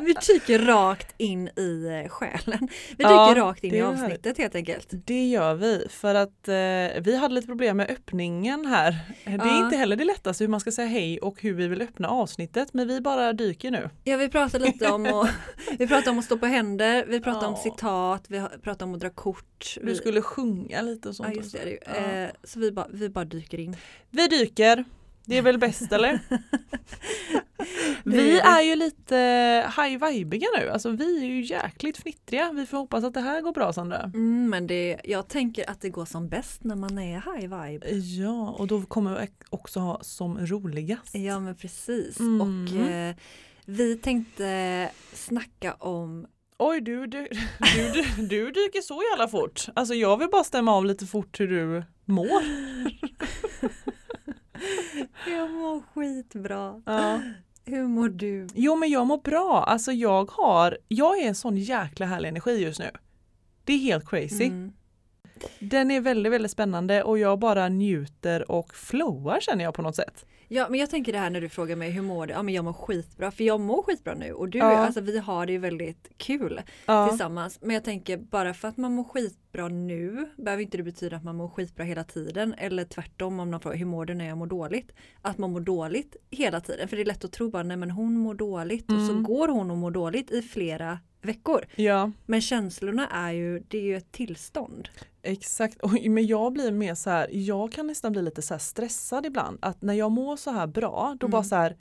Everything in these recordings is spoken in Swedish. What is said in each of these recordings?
vi dyker rakt in i eh, själen. Vi dyker Ja, rakt in i avsnittet helt enkelt. Det gör vi för att eh, vi hade lite problem med öppningen här. Det är Ja. inte heller det lättaste hur man ska säga hej och hur vi vill öppna avsnittet men vi bara dyker nu. Ja, vi pratar lite om att, vi pratar om att stå på händer, vi pratar om Ja. citat, vi pratar om att dra kort. Du Vi, skulle sjunga lite och sånt. ja, just det. det. Eh, så vi bara, vi bara dyker in. Vi dyker. Det är väl bäst eller? Vi är ju lite high vibiga nu. Alltså vi är ju jäkligt fnittriga. Vi får hoppas att det här går bra Sandra. Mm, men det, jag tänker att det går som bäst när man är high vibe. Ja, och då kommer vi också ha som roligast. Ja men precis. Mm. Och eh, vi tänkte snacka om Oj, du, du, du, du, du dyker så jävla fort. Alltså jag vill bara stämma av lite fort hur du mår. Jag mår skitbra. Ja. Hur mår du? Jo men jag mår bra. Alltså jag har, jag är en sån jäkla härlig energi just nu. Det är helt crazy. Mm. Den är väldigt, väldigt spännande och jag bara njuter och flowar känner jag på något sätt. Ja men jag tänker det här när du frågar mig hur mår du? Ja men jag mår skitbra för jag mår skitbra nu och du, Ja. alltså vi har det ju väldigt kul Ja. tillsammans. Men jag tänker bara för att man mår skitbra nu behöver inte det betyda att man mår skitbra hela tiden eller tvärtom om någon frågar hur mår du när jag mår dåligt? Att man mår dåligt hela tiden för det är lätt att tro bara nej men hon mår dåligt och så Mm. går hon och mår dåligt i flera veckor. ja, Men känslorna är ju, det är ju ett tillstånd. exakt. Och, men jag blir mer så här, jag kan nästan bli lite så stressad ibland. Att när jag mår så här bra, då Mm. bara så här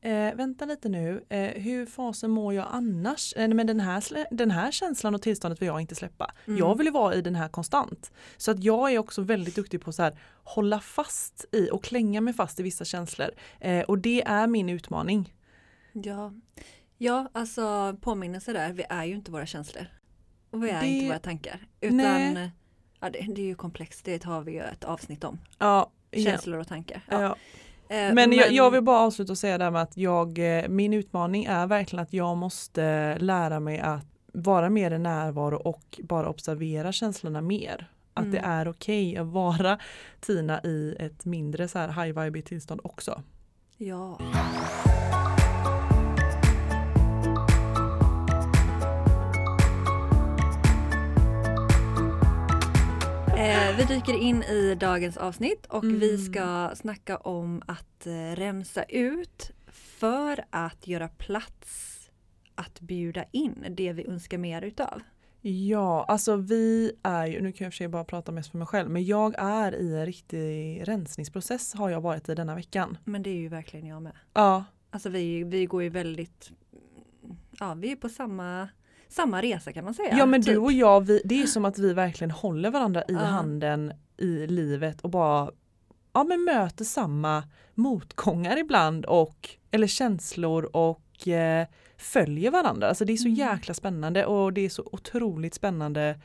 Eh, vänta lite nu, eh, hur fasen mår jag annars? Eh, men den här, den här känslan och tillståndet vill jag inte släppa. Mm. Jag vill ju vara i den här konstant. Så att jag är också väldigt duktig på så här, hålla fast i och klänga mig fast i vissa känslor. Eh, och det är min utmaning. Ja, ja alltså påminnelse där, vi är ju inte våra känslor. Och vi är Det- inte våra tankar. Utan Nej. ja, det, det är ju komplext, det tar vi ju ett avsnitt om. Ja. Känslor och tankar. Ja. Ja. Eh, Men, jag, jag vill bara avsluta och säga det här med att jag, eh, min utmaning är verkligen att jag måste lära mig att vara mer i närvaro och bara observera känslorna mer. Att det Mm. är okej att vara Tina i ett mindre så här high vibe tillstånd också. Ja. Eh, vi dyker in i dagens avsnitt och vi Mm. ska snacka om att eh, rensa ut för att göra plats att bjuda in det vi önskar mer utav. Ja, alltså vi är ju, nu kan jag för sig bara prata mest för mig själv, men jag är i en riktig rensningsprocess har jag varit i denna veckan. Men det är ju verkligen jag med. Ja, Alltså vi, vi går ju väldigt, ja vi är på samma, samma resa kan man säga. Ja men typ. du och jag, vi, det är som att vi verkligen håller varandra i Ja. handen i livet och bara ja, men möter samma motgångar ibland och eller känslor och eh, följer varandra. Alltså det är så Mm. jäkla spännande och det är så otroligt spännande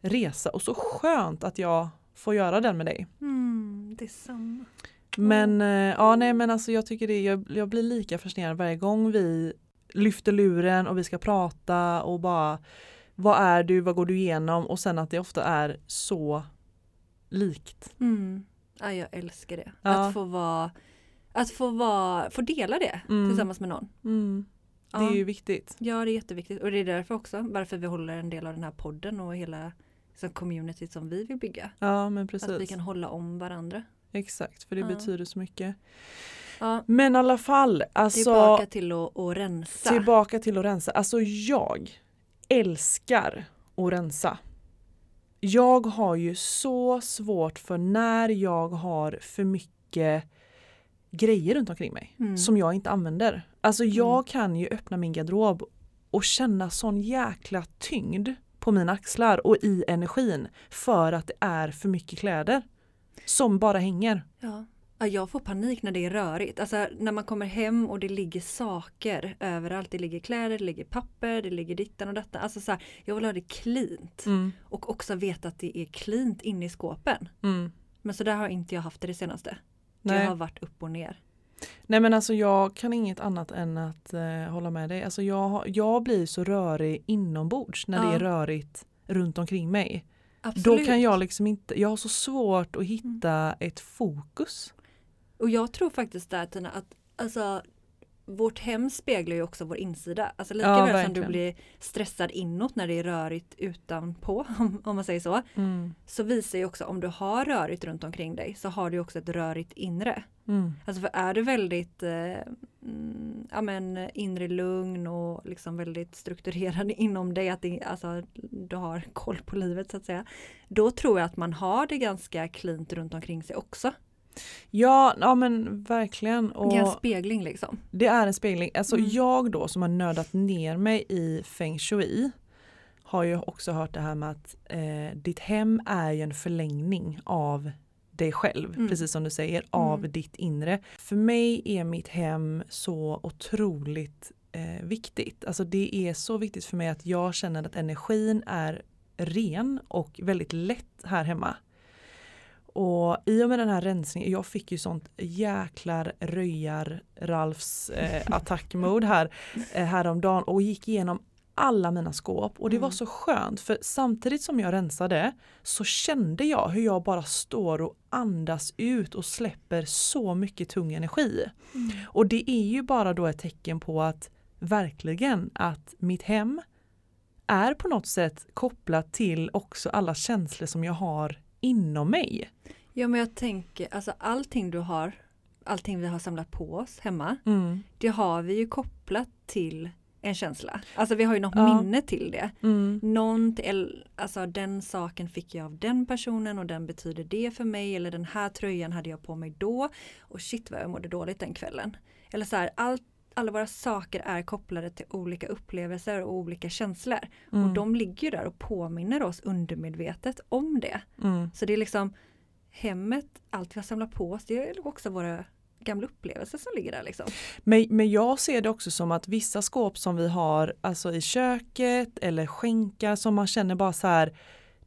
resa och så skönt att jag får göra den med dig. Mm, det är samma. Men eh, ja nej men alltså jag tycker det, jag, jag blir lika fascinerad varje gång vi lyfter luren och vi ska prata och bara vad är du, vad går du igenom och sen att det ofta är så likt. Mm. Ja, jag älskar det. Ja. Att få vara att få, vara, få dela det Mm. tillsammans med någon. Mm. Det Ja. är ju viktigt. Ja, det är jätteviktigt. Och det är därför också varför vi håller en del av den här podden och hela liksom, communityt som vi vill bygga. Ja men Att vi precis. kan hålla om varandra. Exakt, för det Ja. betyder så mycket. Ja, Men i alla fall, alltså tillbaka till att, att rensa. tillbaka till att rensa. Alltså jag älskar att rensa. Jag har ju så svårt för när jag har för mycket grejer runt omkring mig Mm. som jag inte använder. Alltså jag Mm. kan ju öppna min garderob och känna sån jäkla tyngd på mina axlar och i energin för att det är för mycket kläder som bara hänger. Ja. Ja, jag får panik när det är rörigt. Alltså när man kommer hem och det ligger saker överallt. Det ligger kläder, det ligger papper, det ligger dittan och detta. Alltså så här, jag vill ha det cleant. Mm. Och också veta att det är cleant inne i skåpen. Mm. Men så där har inte jag haft det det senaste. Nej. Jag har varit upp och ner. Nej men alltså jag kan inget annat än att eh, hålla med dig. Alltså jag, jag blir så rörig inombords när det Ja. är rörigt runt omkring mig. Absolut. Då kan jag liksom inte, jag har så svårt att hitta ett fokus. Och jag tror faktiskt där Tina att alltså, vårt hem speglar ju också vår insida. Alltså lika Ja, väl som du blir stressad inåt när det är rörigt utanpå, om, om man säger så. Mm. Så visar ju också om du har rörigt runt omkring dig så har du också ett rörigt inre. Mm. Alltså för är du väldigt eh, mm, ja, men, inre lugn och liksom väldigt strukturerad inom dig, att det, alltså, du har koll på livet så att säga. Då tror jag att man har det ganska cleant runt omkring sig också. Ja, ja men verkligen. Och Det är en spegling liksom. det är en spegling. Alltså Mm. jag då som har nördat ner mig i feng shui har ju också hört det här med att eh, ditt hem är ju en förlängning av dig själv, Mm. precis som du säger, av Mm. ditt inre. För mig är mitt hem så otroligt eh, viktigt. Alltså det är så viktigt för mig att jag känner att energin är ren och väldigt lätt här hemma. Och i och med den här rensningen, jag fick ju sånt jäklar röjar Ralfs eh, attackmode här eh, häromdagen och gick igenom alla mina skåp och det var Mm. så skönt för samtidigt som jag rensade så kände jag hur jag bara står och andas ut och släpper så mycket tung energi. Och det är ju bara då ett tecken på att verkligen att mitt hem är på något sätt kopplat till också alla känslor som jag har inom mig. Ja men jag tänker, alltså allting du har, allting vi har samlat på oss hemma, Mm. det har vi ju kopplat till en känsla. Alltså vi har ju något Ja. minne till det. Mm. Någon, alltså den saken fick jag av den personen och den betyder det för mig eller den här tröjan hade jag på mig då och shit vad jag mådde dåligt den kvällen. Eller så här, allt, alla våra saker är kopplade till olika upplevelser och olika känslor. Mm. Och de ligger där och påminner oss undermedvetet om det. Mm. Så det är liksom hemmet, allt vi har samlat på oss, det är också våra gamla upplevelser som ligger där liksom. Men, men jag ser det också som att vissa skåp som vi har alltså i köket eller skänkar som man känner bara så här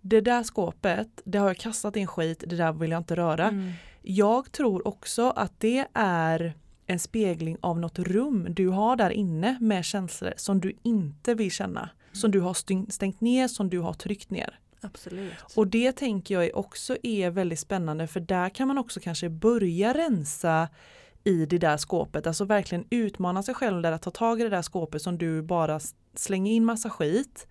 det där skåpet, det har jag kastat in skit, det där vill jag inte röra. Mm. Jag tror också att det är en spegling av något rum du har där inne med känslor som du inte vill känna. Som du har stängt ner, som du har tryckt ner. Absolut. Och det tänker jag också är väldigt spännande för där kan man också kanske börja rensa i det där skåpet, alltså verkligen utmana sig själv där att ta tag i det där skåpet som du bara slänger in massa skit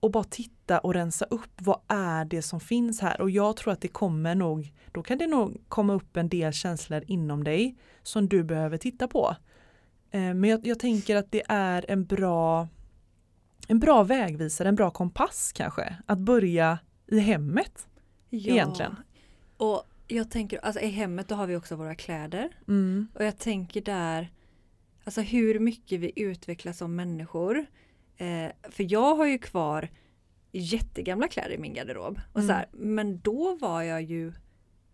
och bara titta och rensa upp vad är det som finns här och jag tror att det kommer nog, då kan det nog komma upp en del känslor inom dig som du behöver titta på. Eh, men jag, jag tänker att det är en bra en bra vägvisare, en bra kompass kanske, att börja i hemmet. Ja. egentligen. Och jag tänker, alltså i hemmet då har vi också våra kläder. Mm. Och jag tänker där, alltså hur mycket vi utvecklas som människor. Eh, för jag har ju kvar jättegamla kläder i min garderob. Och Mm. så här, men då var jag ju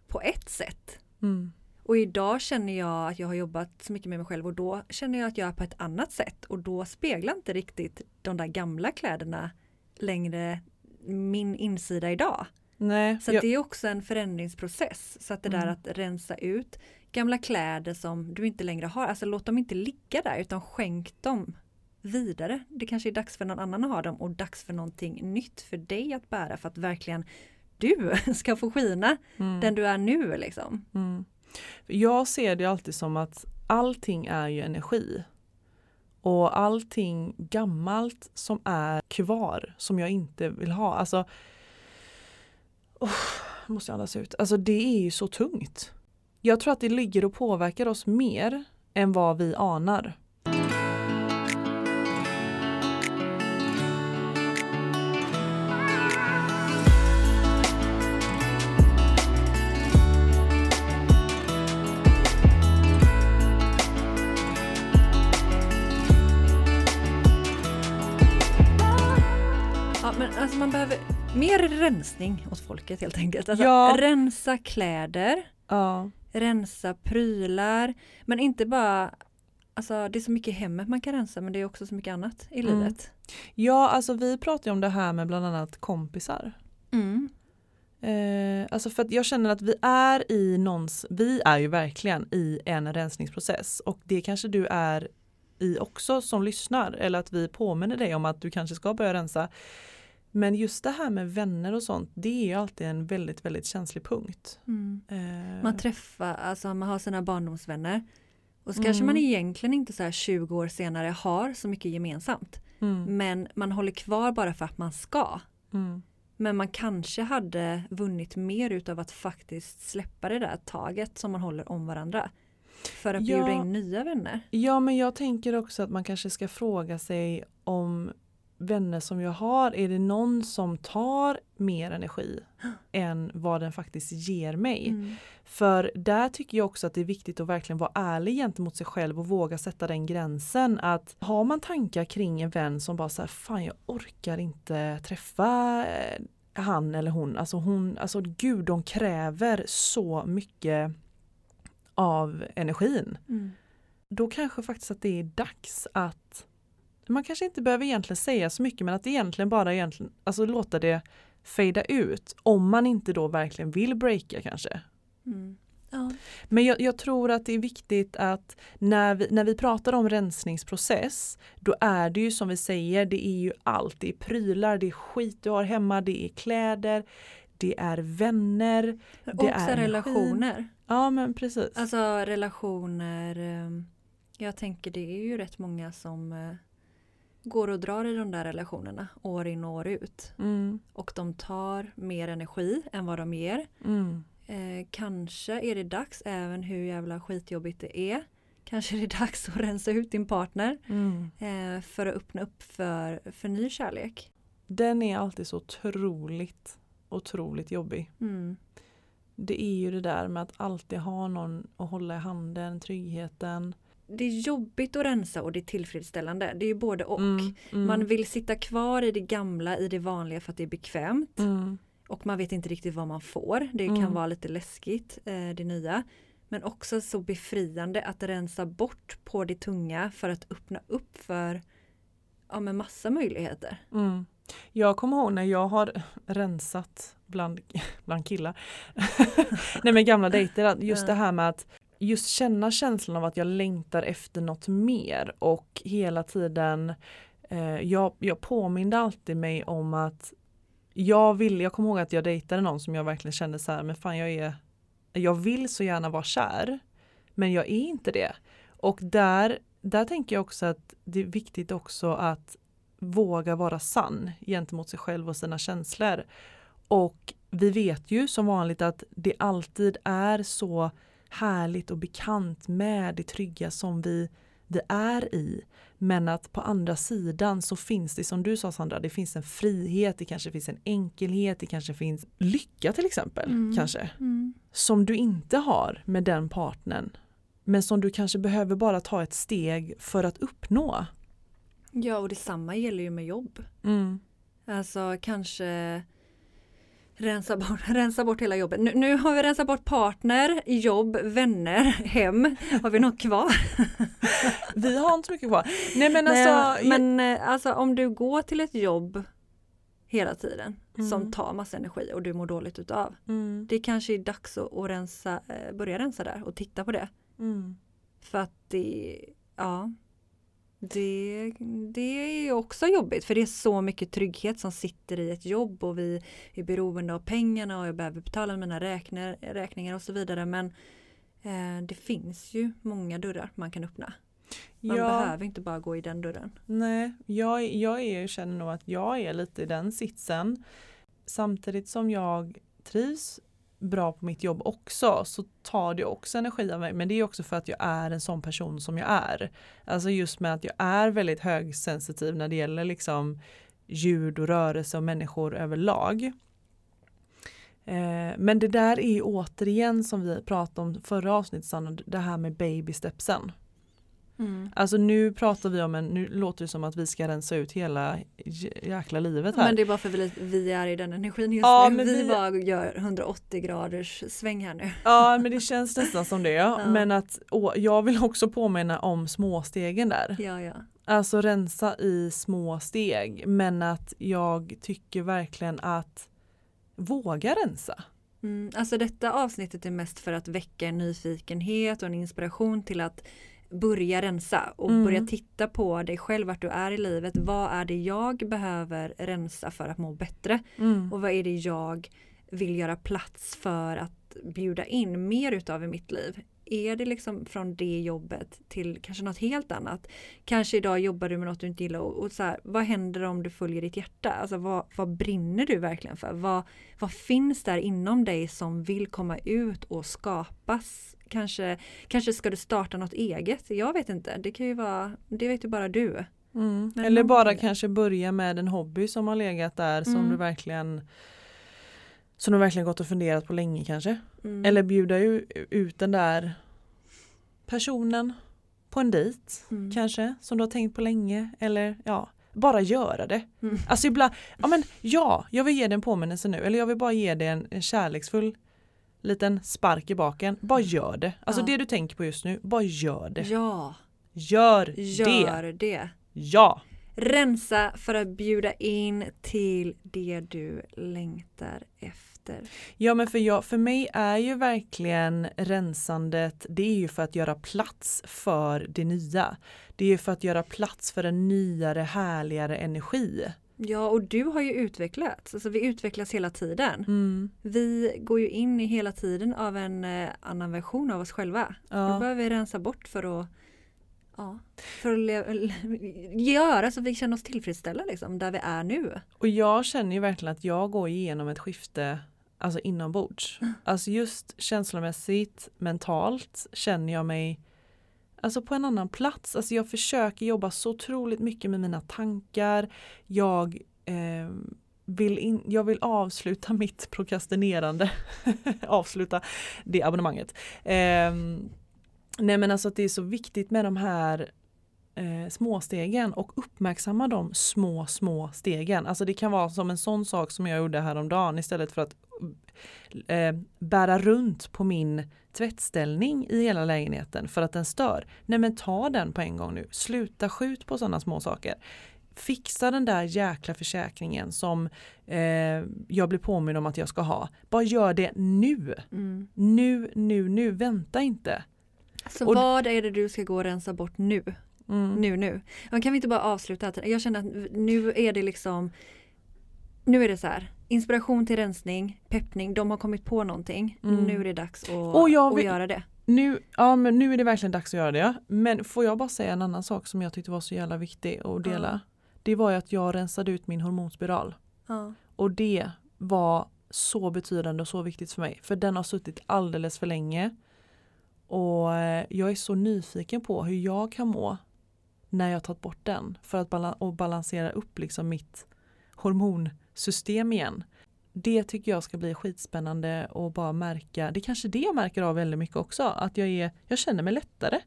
på ett sätt. Mm. Och idag känner jag att jag har jobbat så mycket med mig själv och då känner jag att jag är på ett annat sätt. Och då speglar inte riktigt de där gamla kläderna längre min insida idag. Nej, Så jag, det är också en förändringsprocess. Så att det där Mm. att rensa ut gamla kläder som du inte längre har, alltså låt dem inte ligga där utan skänk dem vidare. Det kanske är dags för någon annan att ha dem och dags för någonting nytt för dig att bära för att verkligen du ska få skina mm, den du är nu liksom. mm jag ser det alltid som att allting är ju energi. Och allting gammalt som är kvar som jag inte vill ha. Alltså, oh, måste jag andas ut. Alltså det är ju så tungt. Jag tror att det ligger och påverkar oss mer än vad vi anar. Mer rensning åt folket helt enkelt. Alltså, Ja. Rensa kläder, Ja. rensa prylar, men inte bara Alltså det är så mycket i hemmet man kan rensa men det är också så mycket annat i Mm. livet. ja, alltså vi pratar ju om det här med bland annat kompisar. Mm. Eh, alltså för att jag känner att vi är i någons, vi är ju verkligen i en rensningsprocess och det kanske du är i också som lyssnar eller att vi påminner dig om att du kanske ska börja rensa. Men just det här med vänner och sånt, det är alltid en väldigt, väldigt känslig punkt. Mm. Eh, Man träffar, alltså man har sina barndomsvänner och så Mm. kanske man egentligen inte så här 20 år senare har så mycket gemensamt. mm, Men man håller kvar bara för att man ska. mm, Men man kanske hade vunnit mer utav att faktiskt släppa det där taget som man håller om varandra. För att Ja. bjuda in nya vänner. Ja men jag tänker också att man kanske ska fråga sig om vänner som jag har, är det någon som tar mer energi än vad den faktiskt ger mig? Mm. För där tycker jag också att det är viktigt att verkligen vara ärlig gentemot sig själv och våga sätta den gränsen att har man tankar kring en vän som bara säger fan jag orkar inte träffa eh, han eller hon, alltså hon, alltså gud de kräver så mycket av energin Mm. då kanske faktiskt att det är dags att man kanske inte behöver egentligen säga så mycket men att egentligen bara egentligen, alltså låta det fejda ut om man inte då verkligen vill breaka kanske. Mm. Ja. Men jag, jag tror att det är viktigt att när vi, när vi pratar om rensningsprocess då är det ju som vi säger, det är ju allt. Det är prylar, det är skit du har hemma, det är kläder, det är vänner. Det också är energi. relationer. Ja men precis. Alltså relationer. eh, Jag tänker det är ju rätt många som eh, går och drar i de där relationerna år in och år ut. Mm, Och de tar mer energi än vad de ger. mm, Eh, kanske är det dags, även hur jävla skitjobbigt det är. Kanske är det dags att rensa ut din partner mm. eh, för att öppna upp för, för ny kärlek. Den är alltid så otroligt, otroligt jobbig. Mm. Det är ju det där med att alltid ha någon att hålla i handen, tryggheten. Det är jobbigt att rensa och det är tillfredsställande. Det är ju både och. Mm, mm, Man vill sitta kvar i det gamla, i det vanliga för att det är bekvämt. mm, Och man vet inte riktigt vad man får. Det kan Mm. vara lite läskigt, eh, det nya. Men också så befriande att rensa bort på det tunga för att öppna upp för ja, men massa möjligheter. mm. Jag kommer ihåg när jag har rensat bland, bland killar. Nej men gamla dejter, just det här med att just känna känslan av att jag längtar efter något mer och hela tiden eh, jag, jag påminde alltid mig om att jag vill, jag kommer ihåg att jag dejtade någon som jag verkligen kände så här, men fan jag är, jag vill så gärna vara kär, men jag är inte det. Och där, där tänker jag också att det är viktigt också att våga vara sann gentemot sig själv och sina känslor. Och vi vet ju som vanligt att det alltid är så härligt och bekant med det trygga som vi, vi är i. Men att på andra sidan så finns det som du sa Sandra, det finns en frihet, det kanske finns en enkelhet, det kanske finns lycka till exempel. Mm. kanske Som du inte har med den partnern. Men som du kanske behöver bara ta ett steg för att uppnå. Ja, och detsamma gäller ju med jobb. Mm. Alltså kanske rensa bort, rensa bort hela jobbet. Nu, nu har vi rensat bort partner, jobb, vänner, hem. Har vi något kvar? Vi har inte så mycket kvar. Nej men alltså, men eh, alltså om du går till ett jobb hela tiden Mm. som tar massa energi och du mår dåligt utav. mm, Det kanske är dags att, att rensa, eh, börja rensa där och titta på det. mm, För att det, ja, det, det är också jobbigt för det är så mycket trygghet som sitter i ett jobb och vi är beroende av pengarna och jag behöver betala mina räkningar, räkningar och så vidare men eh, det finns ju många dörrar man kan öppna. Man ja, behöver inte bara gå i den dörren. nej, jag, jag är, känner nog att jag är lite i den sitsen. Samtidigt som jag trivs bra på mitt jobb också så tar det också energi av mig. Men det är också för att jag är en sån person som jag är. Alltså just med att jag är väldigt högsensitiv när det gäller liksom ljud och rörelse och människor överlag. Eh, men det där är återigen som vi pratade om förra avsnittet, Sanna, det här med baby stepsen. Mm. Alltså nu pratar vi om en, nu låter det som att vi ska rensa ut hela jäkla livet här. Men det är bara för vi, vi är i den energin just Ja, nu. men Vi, vi- bara gör 180 graders sväng här nu. Ja men det känns nästan som det. Ja. Men att jag vill också påminna om småstegen där. Ja, ja. Alltså rensa i små steg men att jag tycker verkligen att våga rensa. Mm, alltså detta avsnittet är mest för att väcka en nyfikenhet och en inspiration till att börja rensa och Mm. börja titta på dig själv vart du är i livet. Vad är det jag behöver rensa för att må bättre? Mm. Och vad är det jag vill göra plats för att bjuda in mer utav i mitt liv? Är det liksom från det jobbet till kanske något helt annat? Kanske idag jobbar du med något du inte gillar och, och så här, vad händer om du följer ditt hjärta? Alltså vad, vad brinner du verkligen för? Vad, vad finns där inom dig som vill komma ut och skapas? Kanske, kanske ska du starta något eget? Jag vet inte. Det kan ju vara, det vet ju bara du. Mm. Eller bara kanske börja med en hobby som har legat där som Mm. du verkligen som du verkligen gått och funderat på länge kanske. Mm. Eller bjuda ut den där personen på en dejt Mm. kanske som du har tänkt på länge eller ja, bara göra det. Mm. Alltså ibland, ja men ja, jag vill ge dig en påminnelse nu eller jag vill bara ge dig en, en kärleksfull liten spark i baken. Bara gör det. Alltså Ja. det du tänker på just nu, bara gör det. Ja, Gör, det. gör det. Ja. Rensa för att bjuda in till det du längtar efter. Ja men för, jag, för mig är ju verkligen rensandet, det är ju för att göra plats för det nya. Det är ju för att göra plats för en nyare, härligare energi. Ja, och du har ju utvecklats. Alltså vi utvecklas hela tiden. Mm. Vi går ju in i hela tiden av en eh, annan version av oss själva. Då Ja. behöver vi rensa bort för att Ja, för att göra så vi känner oss tillfredsställda liksom, där vi är nu. Och jag känner ju verkligen att jag går igenom ett skifte alltså inombords. Alltså just känslomässigt, mentalt känner jag mig alltså på en annan plats. Alltså jag försöker jobba så otroligt mycket med mina tankar. Jag eh, vill, in, jag vill avsluta mitt prokrastinerande. avsluta det abonnemanget. Eh, nej men alltså att det är så viktigt med de här eh, småstegen och uppmärksamma de små, små stegen. Alltså det kan vara som en sån sak som jag gjorde häromdagen istället för att eh, bära runt på min tvättställning i hela lägenheten för att den stör. Nej men ta den på en gång nu. Sluta skjut på sådana små saker. Fixa den där jäkla försäkringen som eh, jag blir påminn om att jag ska ha. Bara gör det nu. Nu, nu, nu. Vänta inte. Så Och- vad är det du ska gå och rensa bort nu? Mm. Nu, nu. Men kan vi inte bara avsluta? Jag känner att nu är det liksom Nu är det så här Inspiration till rensning, peppning, de har kommit på någonting. Mm. Nu är det dags att, Och jag att vill- göra det. Nu, ja, men nu är det verkligen dags att göra det. Men får jag bara säga en annan sak som jag tyckte var så jävla viktig att dela. Ja. Det var ju att jag rensade ut min hormonspiral. Ja. Och det var så betydande och så viktigt för mig. För den har suttit alldeles för länge. Och eh, jag är så nyfiken på hur jag kan må när jag tagit bort den. För att bala- och balansera upp liksom mitt hormonsystem igen. Det tycker jag ska bli skitspännande och bara märka, det är kanske det jag märker av väldigt mycket också, att jag, är, jag känner mig lättare.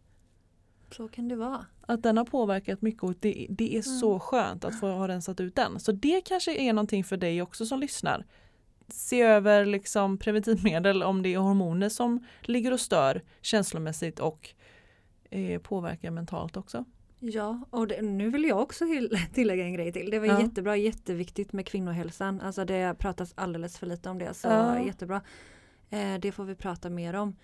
Så kan det vara. Att den har påverkat mycket och det, det är så skönt att få ha rensat ut den. Så det kanske är någonting för dig också som lyssnar. Se över liksom preventivmedel om det är hormoner som ligger och stör känslomässigt och eh, påverkar mentalt också. Ja, och det, nu vill jag också till, tillägga en grej till. Det var Ja. jättebra, jätteviktigt med kvinnohälsan. Alltså det pratas alldeles för lite om det. Så Ja. jättebra. Eh, det får vi prata mer om.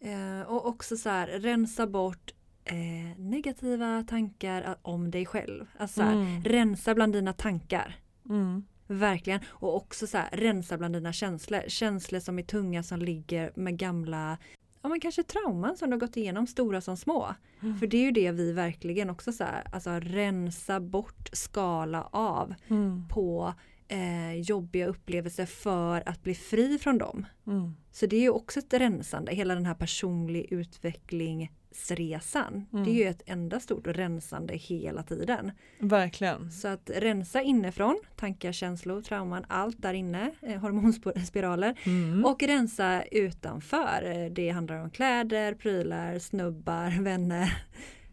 Eh, och också så här, rensa bort eh, negativa tankar om dig själv. Alltså så här, Mm. rensa bland dina tankar. Mm. Verkligen. Och också så här, rensa bland dina känslor. Känslor som är tunga som ligger med gamla Ja men kanske trauman som du har gått igenom, stora som små. Mm. För det är ju det vi verkligen också så här, alltså rensa bort, skala av Mm. på eh, jobbiga upplevelser för att bli fri från dem. Mm. Så det är ju också ett rensande, hela den här personlig utvecklingsresan. Mm. Det är ju ett enda stort rensande hela tiden. Verkligen. Så att rensa inifrån, tankar, känslor, trauman, allt där inne, eh, hormonspiraler. Mm. Och rensa utanför. Eh, Det handlar om kläder, prylar, snubbar, vänner.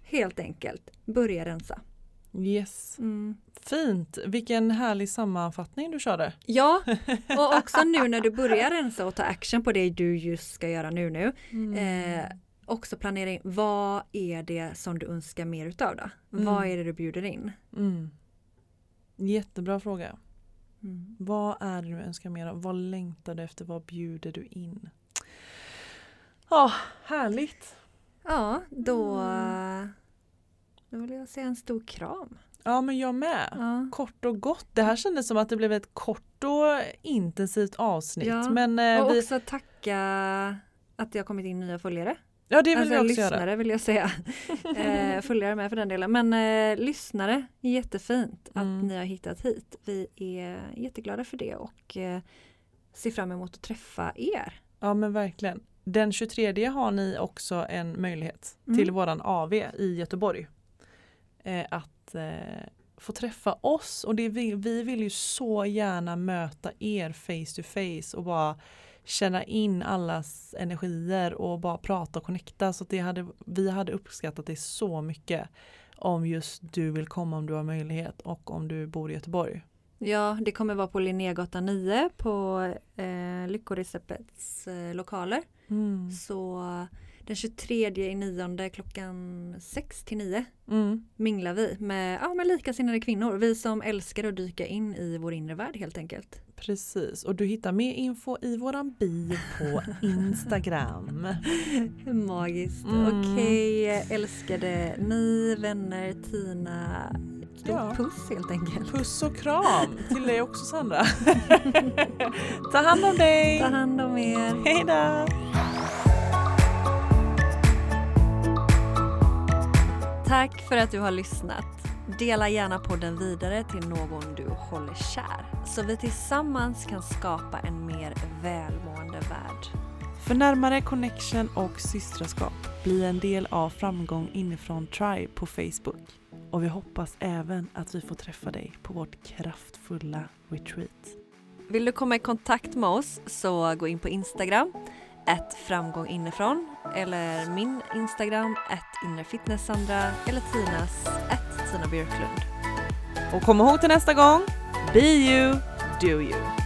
helt enkelt. Börja rensa. Yes. Mm. Fint! Vilken härlig sammanfattning du körde. Ja, och också nu när du börjar rensa och ta action på det du just ska göra nu nu. Eh, också planera in, vad är det som du önskar mer utav då? Mm. Vad är det du bjuder in? Mm. Jättebra fråga. Mm. Vad är det du önskar mer av? Vad längtar du efter? Vad bjuder du in? Ja, härligt! Ja, då, Mm. då vill jag säga en stor kram. Ja, men jag med. Ja. Kort och gott. Det här kändes som att det blev ett kort och intensivt avsnitt. Ja, Men eh, Och vi, också tacka att det har kommit in nya följare. ja, det vill alltså vi också lyssnare göra. vill jag säga. eh, följare med för den delen. Men eh, lyssnare, jättefint att Mm. ni har hittat hit. Vi är jätteglada för det och eh, ser fram emot att träffa er. Ja, men verkligen. Den 23 har ni också en möjlighet Mm. till våran AV i Göteborg. Eh, att eh, få träffa oss och det vi, vi vill ju så gärna möta er face to face och bara känna in allas energier och bara prata och connecta. Så det hade, vi hade uppskattat det så mycket om just du vill komma om du har möjlighet och om du bor i Göteborg. Ja, det kommer vara på Linnégatan 9 på eh, Lyckoreceptets eh, lokaler. Mm. Så den 23 i nionde klockan 6 till 9 Mm. minglar vi med, ja, med likasinnade kvinnor. Vi som älskar att dyka in i vår inre värld helt enkelt. Precis, och du hittar mer info i våran bio på Instagram. Magiskt. Mm. Okej, älskade ni, vänner, Tina. Stort Ja. puss helt enkelt. Puss och kram till dig också Sandra. Ta hand om dig. Ta hand om er. Hej Tack för att du har lyssnat. Dela gärna podden vidare till någon du håller kär så vi tillsammans kan skapa en mer välmående värld. För närmare connection och systraskap, bli en del av Framgång inifrån Tribe på Facebook. Och vi hoppas även att vi får träffa dig på vårt kraftfulla retreat. Vill du komma i kontakt med oss så gå in på Instagram, ett framgång inifrån eller min Instagram, ett inrefitnesssandra eller Tinas, ett Tina Björklund. Och kom ihåg till nästa gång, be you, do you.